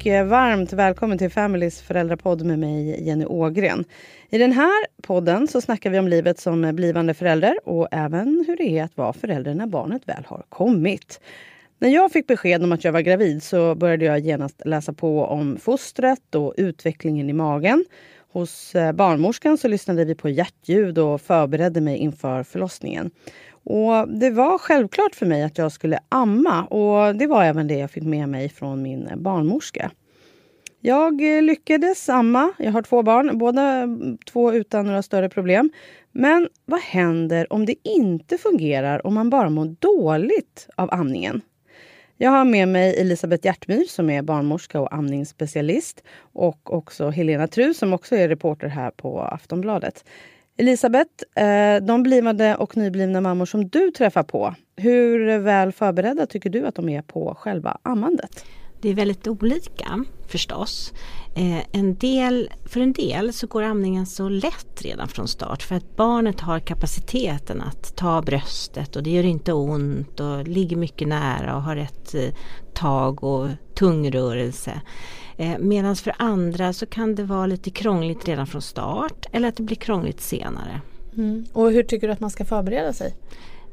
och eh, varmt välkommen till Families föräldrapodd med mig Jenny Ågren. I den här podden så snackar vi om livet som blivande förälder och även hur det är att vara förälder när barnet väl har kommit. När jag fick besked om att jag var gravid så började jag genast läsa på om fostret och utvecklingen i magen. Hos eh, barnmorskan så lyssnade vi på hjärtljud och förberedde mig inför förlossningen. Och det var självklart för mig att jag skulle amma och det var även det jag fick med mig från min barnmorska. Jag eh, lyckades amma. Jag har två barn, båda två utan några större problem. Men vad händer om det inte fungerar om man bara mår dåligt av amningen? Jag har med mig Elisabeth Hjärtmyr som är barnmorska och amningsspecialist och också Helena Tru som också är reporter här på Aftonbladet. Elisabeth, eh, de blivande och nyblivna mammor som du träffar på, hur väl förberedda tycker du att de är på själva ammandet? Det är väldigt olika förstås. Eh, en del, för en del så går amningen så lätt redan från start för att barnet har kapaciteten att ta bröstet och det gör inte ont och ligger mycket nära och har rätt eh, tag och tungrörelse. Eh, Medan för andra så kan det vara lite krångligt redan från start eller att det blir krångligt senare. Mm. Och hur tycker du att man ska förbereda sig?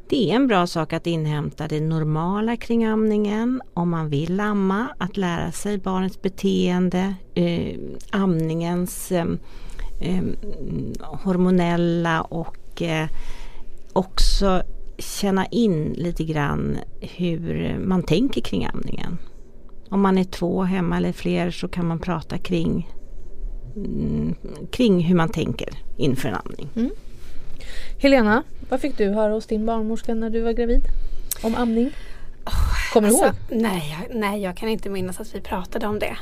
Det är en bra sak att inhämta det normala kring amningen om man vill amma, att lära sig barnets beteende, eh, amningens eh, eh, hormonella och eh, också känna in lite grann hur man tänker kring amningen. Om man är två hemma eller fler så kan man prata kring, mm, kring hur man tänker inför en amning. Mm. Helena, vad fick du höra hos din barnmorska när du var gravid? Om amning? Kommer alltså, du ihåg? Nej jag, nej, jag kan inte minnas att vi pratade om det.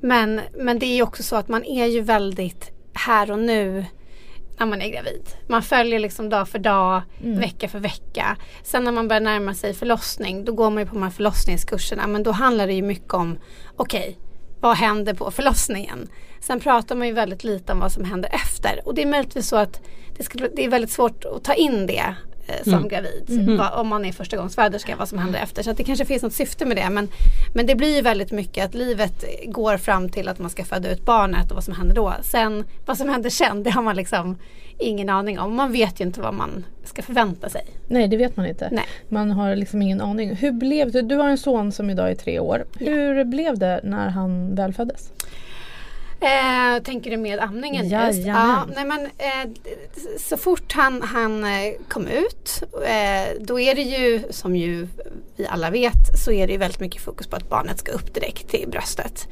Men, men det är ju också så att man är ju väldigt här och nu när man är gravid. Man följer liksom dag för dag, mm. vecka för vecka. Sen när man börjar närma sig förlossning, då går man ju på de här förlossningskurserna. Men då handlar det ju mycket om, okej, okay, vad händer på förlossningen? Sen pratar man ju väldigt lite om vad som händer efter. Och det är möjligtvis så att det, ska, det är väldigt svårt att ta in det som mm. gravid. Mm. Va, om man är förstagångsföderska, vad som händer efter. Så det kanske finns något syfte med det. Men, men det blir ju väldigt mycket att livet går fram till att man ska föda ut barnet och vad som händer då. Sen, vad som händer sen, det har man liksom ingen aning om. Man vet ju inte vad man ska förvänta sig. Nej, det vet man inte. Nej. Man har liksom ingen aning. Hur blev det? Du har en son som idag är tre år. Hur ja. blev det när han väl föddes? Eh, tänker du med amningen? Ja, just? Ja, nej men, eh, så fort han, han eh, kom ut eh, då är det ju som ju vi alla vet så är det ju väldigt mycket fokus på att barnet ska upp direkt till bröstet.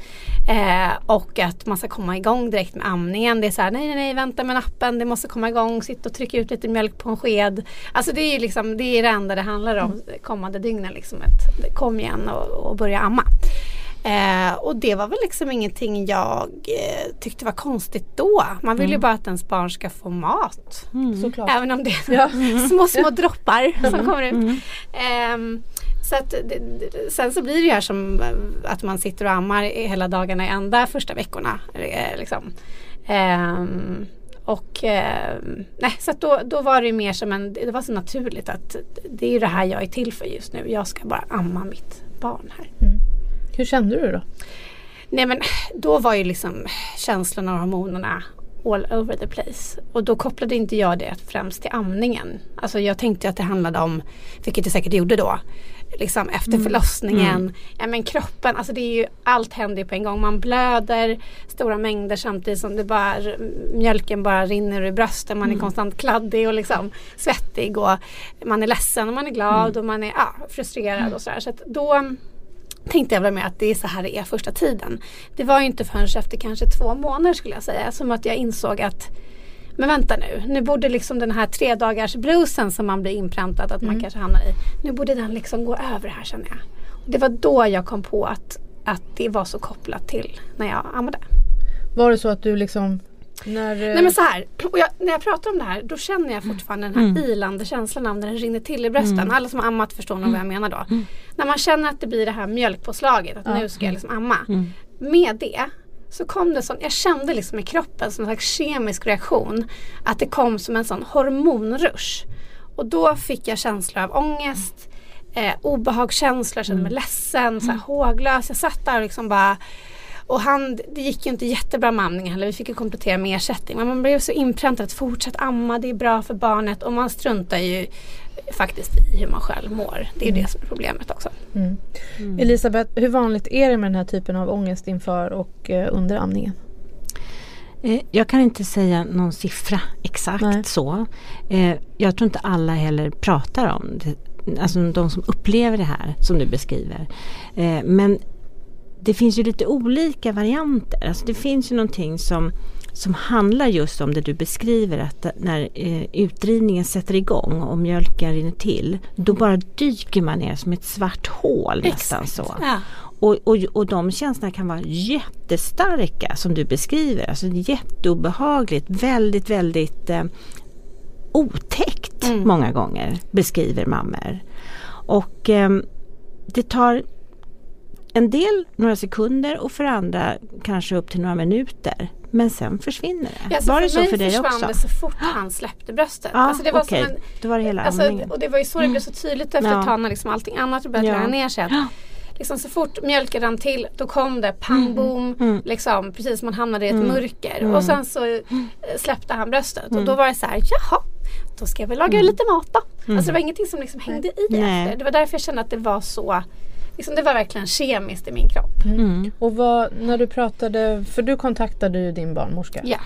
Eh, och att man ska komma igång direkt med amningen. Det är så här, nej nej nej vänta med nappen, det måste komma igång, sitta och trycka ut lite mjölk på en sked. Alltså det är ju liksom, det är det enda det handlar om mm. kommande dygnen. Liksom, att, kom igen och, och börja amma. Eh, och det var väl liksom ingenting jag eh, tyckte var konstigt då. Man vill mm. ju bara att ens barn ska få mat. Mm. Även om det är ja. små små droppar som mm. kommer ut. Eh, så att, sen så blir det ju här som eh, att man sitter och ammar hela dagarna i ända första veckorna. Eh, liksom. Ehm, och eh, nej, så då, då var det mer som en, det var så naturligt att det är ju det här jag är till för just nu. Jag ska bara amma mitt barn här. Mm. Hur kände du då? Nej men då var ju liksom känslorna och hormonerna all over the place. Och då kopplade inte jag det främst till amningen. Alltså jag tänkte att det handlade om, vilket det säkert gjorde då, liksom efter mm. förlossningen. Mm. Ja men kroppen, alltså det är ju, allt händer ju på en gång. Man blöder stora mängder samtidigt som det bara, mjölken bara rinner ur brösten. Man är mm. konstant kladdig och liksom svettig och man är ledsen och man är glad mm. och man är ja, frustrerad mm. och sådär. Så då tänkte jag väl med att det är så här det är första tiden. Det var ju inte förrän efter kanske två månader skulle jag säga som att jag insåg att men vänta nu, nu borde liksom den här tre dagars bluesen som man blir inpräntad att mm. man kanske hamnar i. Nu borde den liksom gå över här känner jag. Och det var då jag kom på att, att det var så kopplat till när jag ammade. Var det så att du liksom när, Nej men så här, och jag, när jag pratar om det här då känner jag fortfarande den här mm. ilande känslan av när den rinner till i brösten. Mm. Alla som har ammat förstår nog vad jag menar då. Mm. När man känner att det blir det här mjölkpåslaget, att nu ska jag liksom amma. Mm. Med det så kom det sån, jag kände liksom i kroppen som en slags kemisk reaktion. Att det kom som en sån hormonrush. Och då fick jag känslor av ångest, eh, obehagskänslor, kände mig ledsen, så här, håglös. Jag satt där och liksom bara och han, det gick ju inte jättebra med amningen heller. Vi fick ju komplettera med ersättning. Men man blev så inpräntad att fortsätt amma, det är bra för barnet. Och man struntar ju faktiskt i hur man själv mår. Det är ju det som är problemet också. Mm. Elisabeth, hur vanligt är det med den här typen av ångest inför och eh, under amningen? Eh, Jag kan inte säga någon siffra exakt Nej. så. Eh, Jag tror inte alla heller pratar om det. Alltså de som upplever det här som du beskriver. Men det finns ju lite olika varianter. Alltså det finns ju någonting som, som handlar just om det du beskriver att när eh, utdrivningen sätter igång och mjölken rinner till då bara dyker man ner som ett svart hål nästan så. Ja. Och, och, och de känslorna kan vara jättestarka som du beskriver. Alltså jätteobehagligt, väldigt, väldigt eh, otäckt Mm. många gånger beskriver mammor. Och eh, det tar en del några sekunder och för andra kanske upp till några minuter. Men sen försvinner det. Ja, alltså var det så mig för dig försvann också? det så fort han släppte bröstet. Ja, alltså det var som en, Då var det hela alltså, och det var ju så det blev så tydligt efter Ja. ett tag när liksom allting annat började Ja. ner sig. Att liksom så fort mjölken rann till då kom det pang boom. Mm. Liksom, precis som man hamnade i ett Mm. mörker. Mm. Och sen så eh, släppte han bröstet. Och Mm. då var det så här, jaha. Då ska vi laga lite mat då. Mm. Alltså det var ingenting som liksom hängde i Nej. efter. Det var därför jag kände att det var så liksom, Det var verkligen kemiskt i min kropp. Mm. Och vad, när du pratade, för du kontaktade ju din barnmorska. Ja.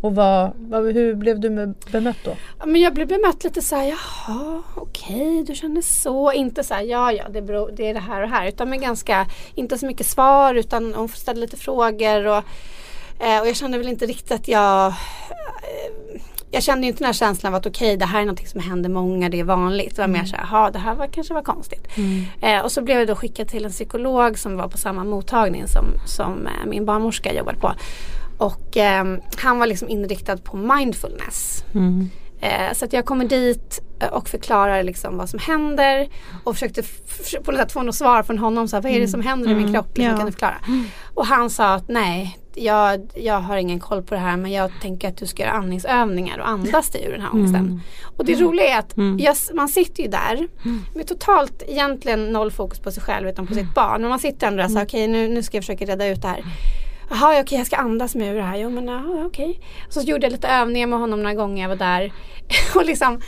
Och vad, vad, hur blev du bemött då? Ja, men jag blev bemött lite så här, jaha okej du känner så. Inte så här, ja ja det, beror, det är det här och här. Utan med ganska, inte så mycket svar utan hon ställde lite frågor. Och, eh, och jag kände väl inte riktigt att jag jag kände inte den här känslan av att okej det här är någonting som händer många, det är vanligt. Det var mer så här, jaha det här var, kanske var konstigt. Mm. Eh, och så blev jag då skickad till en psykolog som var på samma mottagning som, som eh, min barnmorska jobbade på. Och eh, han var liksom inriktad på mindfulness. Mm. Eh, så att jag kommer dit eh, och förklarar liksom vad som händer och försökte på något sätt få något svar från honom. Så här, vad är det som händer i min Mm. kropp? Liksom, Ja. Kan du förklara? Och han sa att nej, jag, jag har ingen koll på det här men jag tänker att du ska göra andningsövningar och andas dig ur den här ångesten. Mm. Och det roliga är att Mm. jag, man sitter ju där med totalt egentligen noll fokus på sig själv utan på sitt barn. Men man sitter ändå där och säger okej nu, nu ska jag försöka reda ut det här. Jaha okej jag ska andas mig ur det här. Jo men ja, okej. Så gjorde jag lite övningar med honom några gånger jag var där. och liksom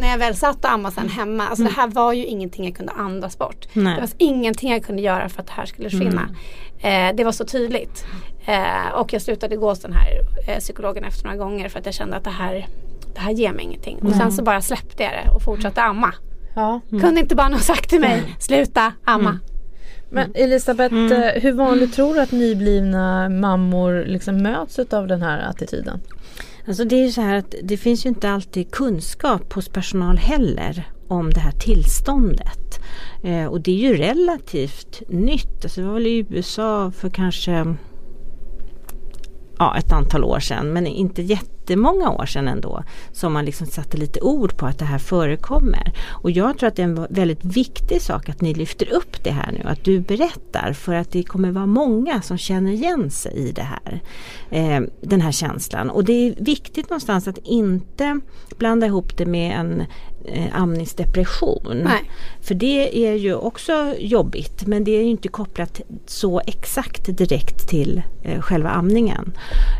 när jag väl satt och ammade sen hemma. Alltså det här var ju ingenting jag kunde andas bort. Nej. Det var ingenting jag kunde göra för att det här skulle försvinna. Eh, det var så tydligt. Eh, och jag slutade gå hos den här eh, psykologen efter några gånger för att jag kände att det här, det här ger mig ingenting. Och sen så bara släppte jag det och fortsatte amma. Ja. Kunde inte barnen ha sagt till mig, sluta amma. Men Elisabeth, Mm. eh, hur vanligt tror du att nyblivna mammor liksom möts av den här attityden? Alltså det är ju så här att det finns ju inte alltid kunskap hos personal heller om det här tillståndet. Eh, och det är ju relativt nytt. Alltså det var väl i USA för kanske ja, ett antal år sedan men inte jättemånga år sedan ändå som man liksom satte lite ord på att det här förekommer. Och jag tror att det är en väldigt viktig sak att ni lyfter upp det här nu, att du berättar för att det kommer vara många som känner igen sig i det här. Eh, den här känslan. Och det är viktigt någonstans att inte blanda ihop det med en amningsdepression. Nej. För det är ju också jobbigt men det är ju inte kopplat så exakt direkt till eh, själva amningen.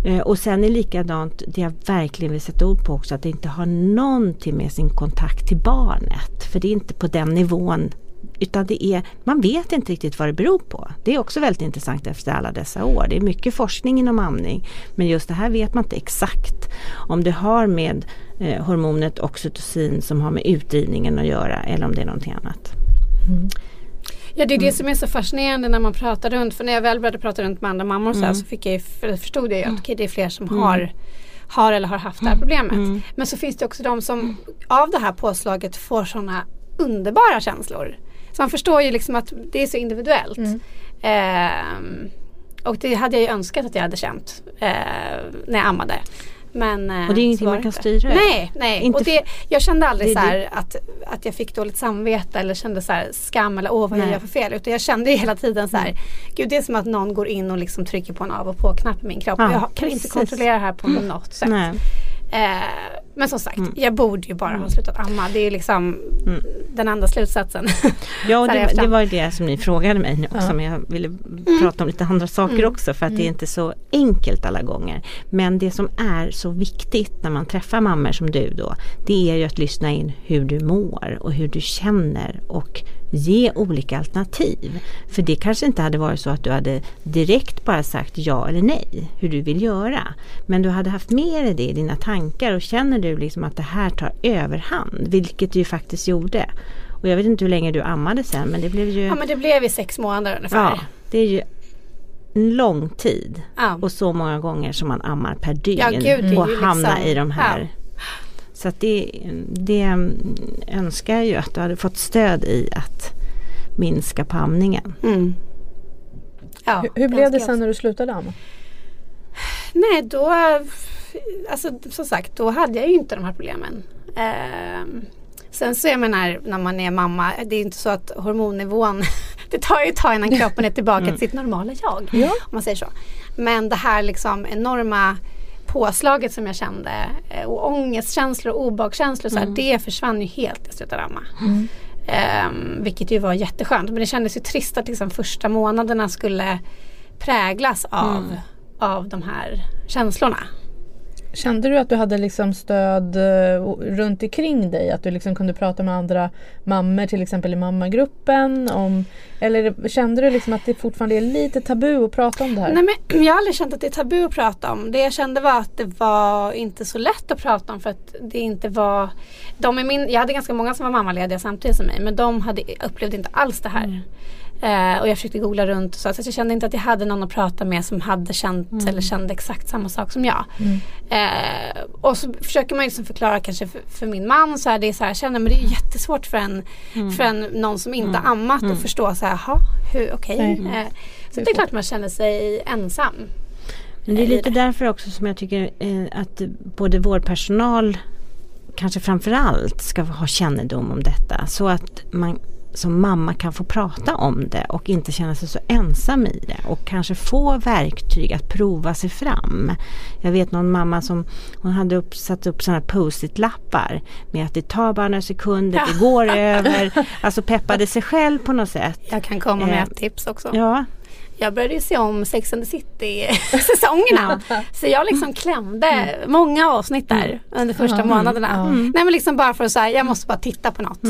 Eh, och sen är likadant, det jag verkligen vill sätta ord på också, att det inte har någonting med sin kontakt till barnet. För det är inte på den nivån utan det är, man vet inte riktigt vad det beror på. Det är också väldigt intressant efter alla dessa år. Det är mycket forskning inom amning. Men just det här vet man inte exakt. Om det har med eh, hormonet oxytocin som har med utdrivningen att göra eller om det är någonting annat. Ja det är det som är så fascinerande när man pratar runt. För när jag väl började prata runt med andra mammor så, här, så fick jag, förstod jag att okej, det är fler som har har eller har haft det här problemet. Men så finns det också de som av det här påslaget får sådana underbara känslor. Så man förstår ju liksom att det är så individuellt. Ehm, och det hade jag ju önskat att jag hade känt eh, när jag ammade. Men, eh, Och det är ingenting så man kan inte. styra. Nej, nej. Inte och det, jag kände aldrig det så är här att, att jag fick dåligt samvete eller kände så skam eller åh vad jag Nej. gör för fel. Utan jag kände hela tiden så här, gud det är som att någon går in och liksom trycker på en av och på-knapp i min kropp. Ja, jag kan inte precis. kontrollera det här på något sätt. Nej. Eh, Men som sagt, Mm. jag borde ju bara ha slutat amma. Det är ju liksom Mm. den enda slutsatsen. Ja, och det, det var ju det som ni frågade mig nu också. Ja. Men jag ville prata om lite andra saker Mm. också för att det är inte så enkelt alla gånger. Men det som är så viktigt när man träffar mammor som du då. Det är ju att lyssna in hur du mår och hur du känner och ge olika alternativ. För det kanske inte hade varit så att du hade direkt bara sagt ja eller nej hur du vill göra. Men du hade haft med dig det i dina tankar och känner du liksom att det här tar överhand, vilket du ju faktiskt gjorde. Och jag vet inte hur länge du ammade sen men det blev ju ja men det blev i sex månader ungefär. Ja, det är ju en lång tid Ja. och så många gånger som man ammar per dygn Ja, gud, och ju hamnar liksom- i de här. Så att det, det önskar jag ju att du hade fått stöd i att minska på amningen. Mm. Ja, Hur, hur blev det sen när du slutade amma? Nej, då, alltså som sagt, då hade jag ju inte de här problemen. Ehm, sen så jag menar, när man är mamma, det är inte så att hormonnivån, det tar ju ett tag innan kroppen är tillbaka till sitt normala jag. Ja. Om man säger så. Men det här liksom enorma påslaget som jag kände eh, och ångestkänslor och obehagskänslor, så här, det försvann ju helt när jag slutade amma. Ehm, vilket ju var jätteskönt. Men det kändes ju trist att liksom första månaderna skulle präglas av, av de här känslorna. Kände du att du hade liksom stöd eh, runt omkring dig? Att du liksom kunde prata med andra mammor till exempel i mammagruppen? Om, eller kände du liksom att det fortfarande är lite tabu att prata om det här? Nej, men jag har aldrig känt att det är tabu att prata om. Det jag kände var att det var inte så lätt att prata om för att det inte var de i min, Jag hade ganska många som var mammalediga samtidigt som mig men de hade, upplevde inte alls det här. Eh, och jag försökte googla runt och så, så jag kände inte att jag hade någon att prata med som hade känt eller kände exakt samma sak som jag. Eh, och så försöker man liksom förklara kanske för, för min man så här, det är så här, jag känner men det är jättesvårt för en, för en någon som inte ammat att förstå så här, jaha, hur, okej. Nej. Eh, så det är klart man känner sig ensam. Men det är lite därför också som jag tycker eh, att både vårdpersonal kanske framförallt ska ha kännedom om detta. Så att man som mamma kan få prata om det och inte känna sig så ensam i det och kanske få verktyg att prova sig fram. Jag vet någon mamma som hon hade upp, satt upp sådana post-it-lappar med att det tar bara några sekunder, det går över. Alltså peppade sig själv på något sätt. Jag kan komma med Eh, ett tips också. Ja, Jag började se om Sex and the City säsongerna. Så jag liksom klämde många avsnitt där under första Ja, månaderna. ja. Nej men liksom bara för att säga, jag måste bara titta på något.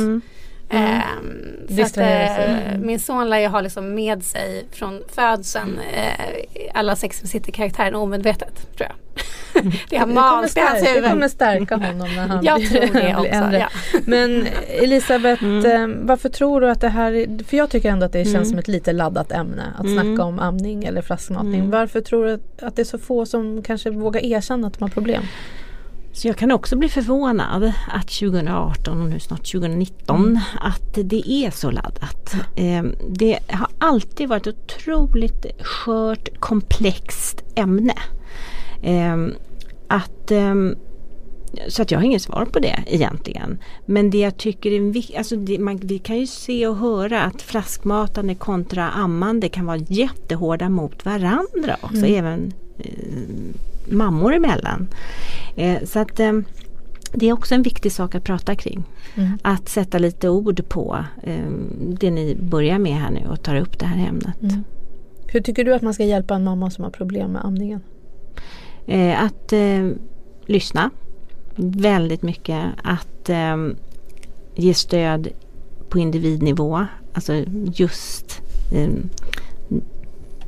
Mm. Ehm, så att, eh, min son lär ju ha liksom med sig från födseln eh, alla Sex and the City-karaktärer omedvetet tror jag. det har malt i hans stärka, det huvud. kommer stärka honom när han Jag blir, tror det blir också. äldre. Ja. Men Elisabeth, Mm. eh, varför tror du att det här är, för jag tycker ändå att det känns Mm. som ett lite laddat ämne att Mm. snacka om amning eller flaskmatning. Mm. Varför tror du att, att det är så få som kanske vågar erkänna att de har problem? Så jag kan också bli förvånad att 2018 och nu snart 2019 att det är så laddat. Eh, Det har alltid varit ett otroligt skört, komplext ämne. Eh, Att, eh, så att jag har inget svar på det egentligen. Men det jag tycker är viktigt, alltså det, man, vi kan ju se och höra att flaskmatande kontra ammande kan vara jättehårda mot varandra också. Även eh, mammor emellan. Eh, så att eh, det är också en viktig sak att prata kring. Mm. Att sätta lite ord på eh, det ni börjar med här nu och tar upp det här ämnet. Mm. Hur tycker du att man ska hjälpa en mamma som har problem med amningen? Eh, att eh, lyssna väldigt mycket. Att eh, ge stöd på individnivå. Alltså just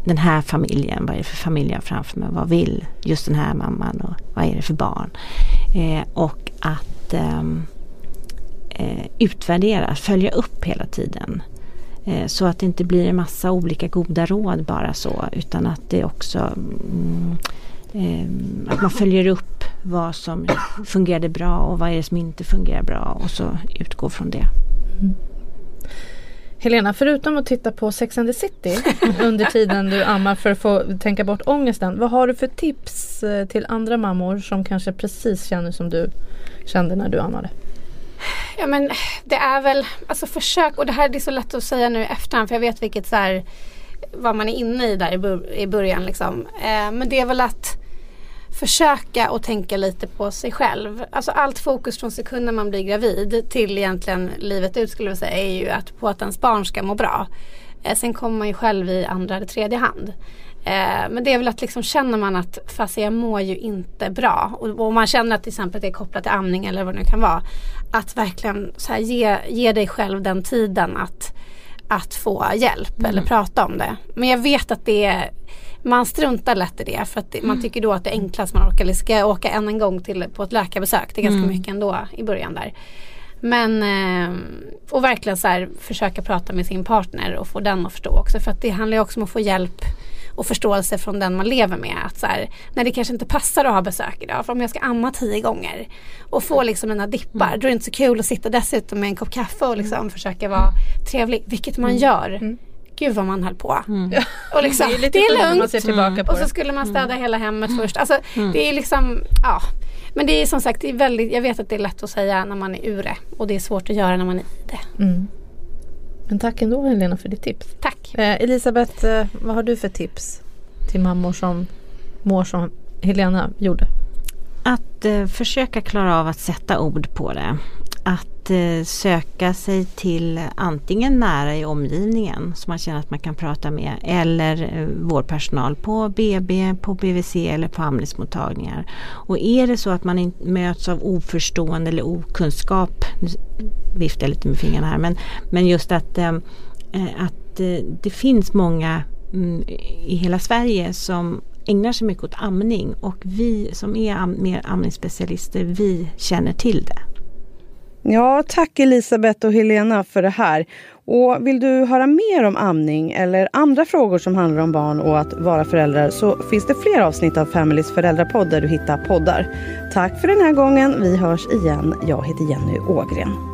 den här familjen, vad är det för familj jag har framför mig? Vad vill just den här mamman och vad är det för barn? Eh, och att ehm, eh, utvärdera, följa upp hela tiden. Eh, så att det inte blir en massa olika goda råd bara så utan att det också mm, eh, att man följer upp vad som fungerade bra och vad är det som inte fungerar bra och så utgå från det. Mm. Helena, förutom att titta på Sex and the City under tiden du ammar för att få tänka bort ångesten. Vad har du för tips eh, till andra mammor som kanske precis känner som du kände när du ammade? Ja men det är väl, alltså försök, och det här är så lätt att säga nu i efterhand för jag vet vilket så här, vad man är inne i där i början liksom. Eh, men det är väl att försöka och tänka lite på sig själv. Alltså allt fokus från sekunden man blir gravid till egentligen livet ut skulle jag säga är ju att på att ens barn ska må bra. Eh, sen kommer man ju själv i andra eller tredje hand. Eh, men det är väl att liksom känner man att fast jag mår ju inte bra och, och man känner att till exempel det är kopplat till amning eller vad det nu kan vara. Att verkligen så här, ge, ge dig själv den tiden att, att få hjälp mm. eller prata om det. Men jag vet att det är man struntar lätt i det för att man mm. tycker då att det är enklast man orkar. Ska jag åka än en gång till, på ett läkarbesök? Det är ganska mm. mycket ändå i början där. Men eh, och verkligen så här, försöka prata med sin partner och få den att förstå också. För att det handlar ju också om att få hjälp och förståelse från den man lever med. Att så här, när det kanske inte passar att ha besök idag. För om jag ska amma tio gånger och få liksom mina dippar. Mm. Då är det inte så kul att sitta dessutom med en kopp kaffe och liksom mm. försöka vara trevlig. Vilket man mm. gör. Mm. Gud vad man höll på. Mm. Och liksom, det är, lite det är lugnt. Mm. Och så skulle man städa hela hemmet först. Alltså, Det är liksom, ja. Men det är som sagt, det är väldigt, jag vet att det är lätt att säga när man är ur det. Och det är svårt att göra när man är i det. Mm. Men tack ändå Helena för ditt tips. Tack. Eh, Elisabeth, eh, vad har du för tips till mammor som mår som Helena gjorde? Att eh, försöka klara av att sätta ord på det. Att Eh, söka sig till antingen nära i omgivningen som man känner att man kan prata med eller eh, vårdpersonal på BB, på BVC eller på amningsmottagningar. Och är det så att man möts av oförstående eller okunskap, nu viftar jag lite med fingrarna här, men, men just att, eh, att det finns många mm, i hela Sverige som ägnar sig mycket åt amning och vi som är am mer amningsspecialister, vi känner till det. Ja, tack Elisabeth och Helena för det här. Och vill du höra mer om amning eller andra frågor som handlar om barn och att vara föräldrar så finns det fler avsnitt av Familys föräldrapodd där du hittar poddar. Tack för den här gången. Vi hörs igen. Jag heter Jenny Ågren.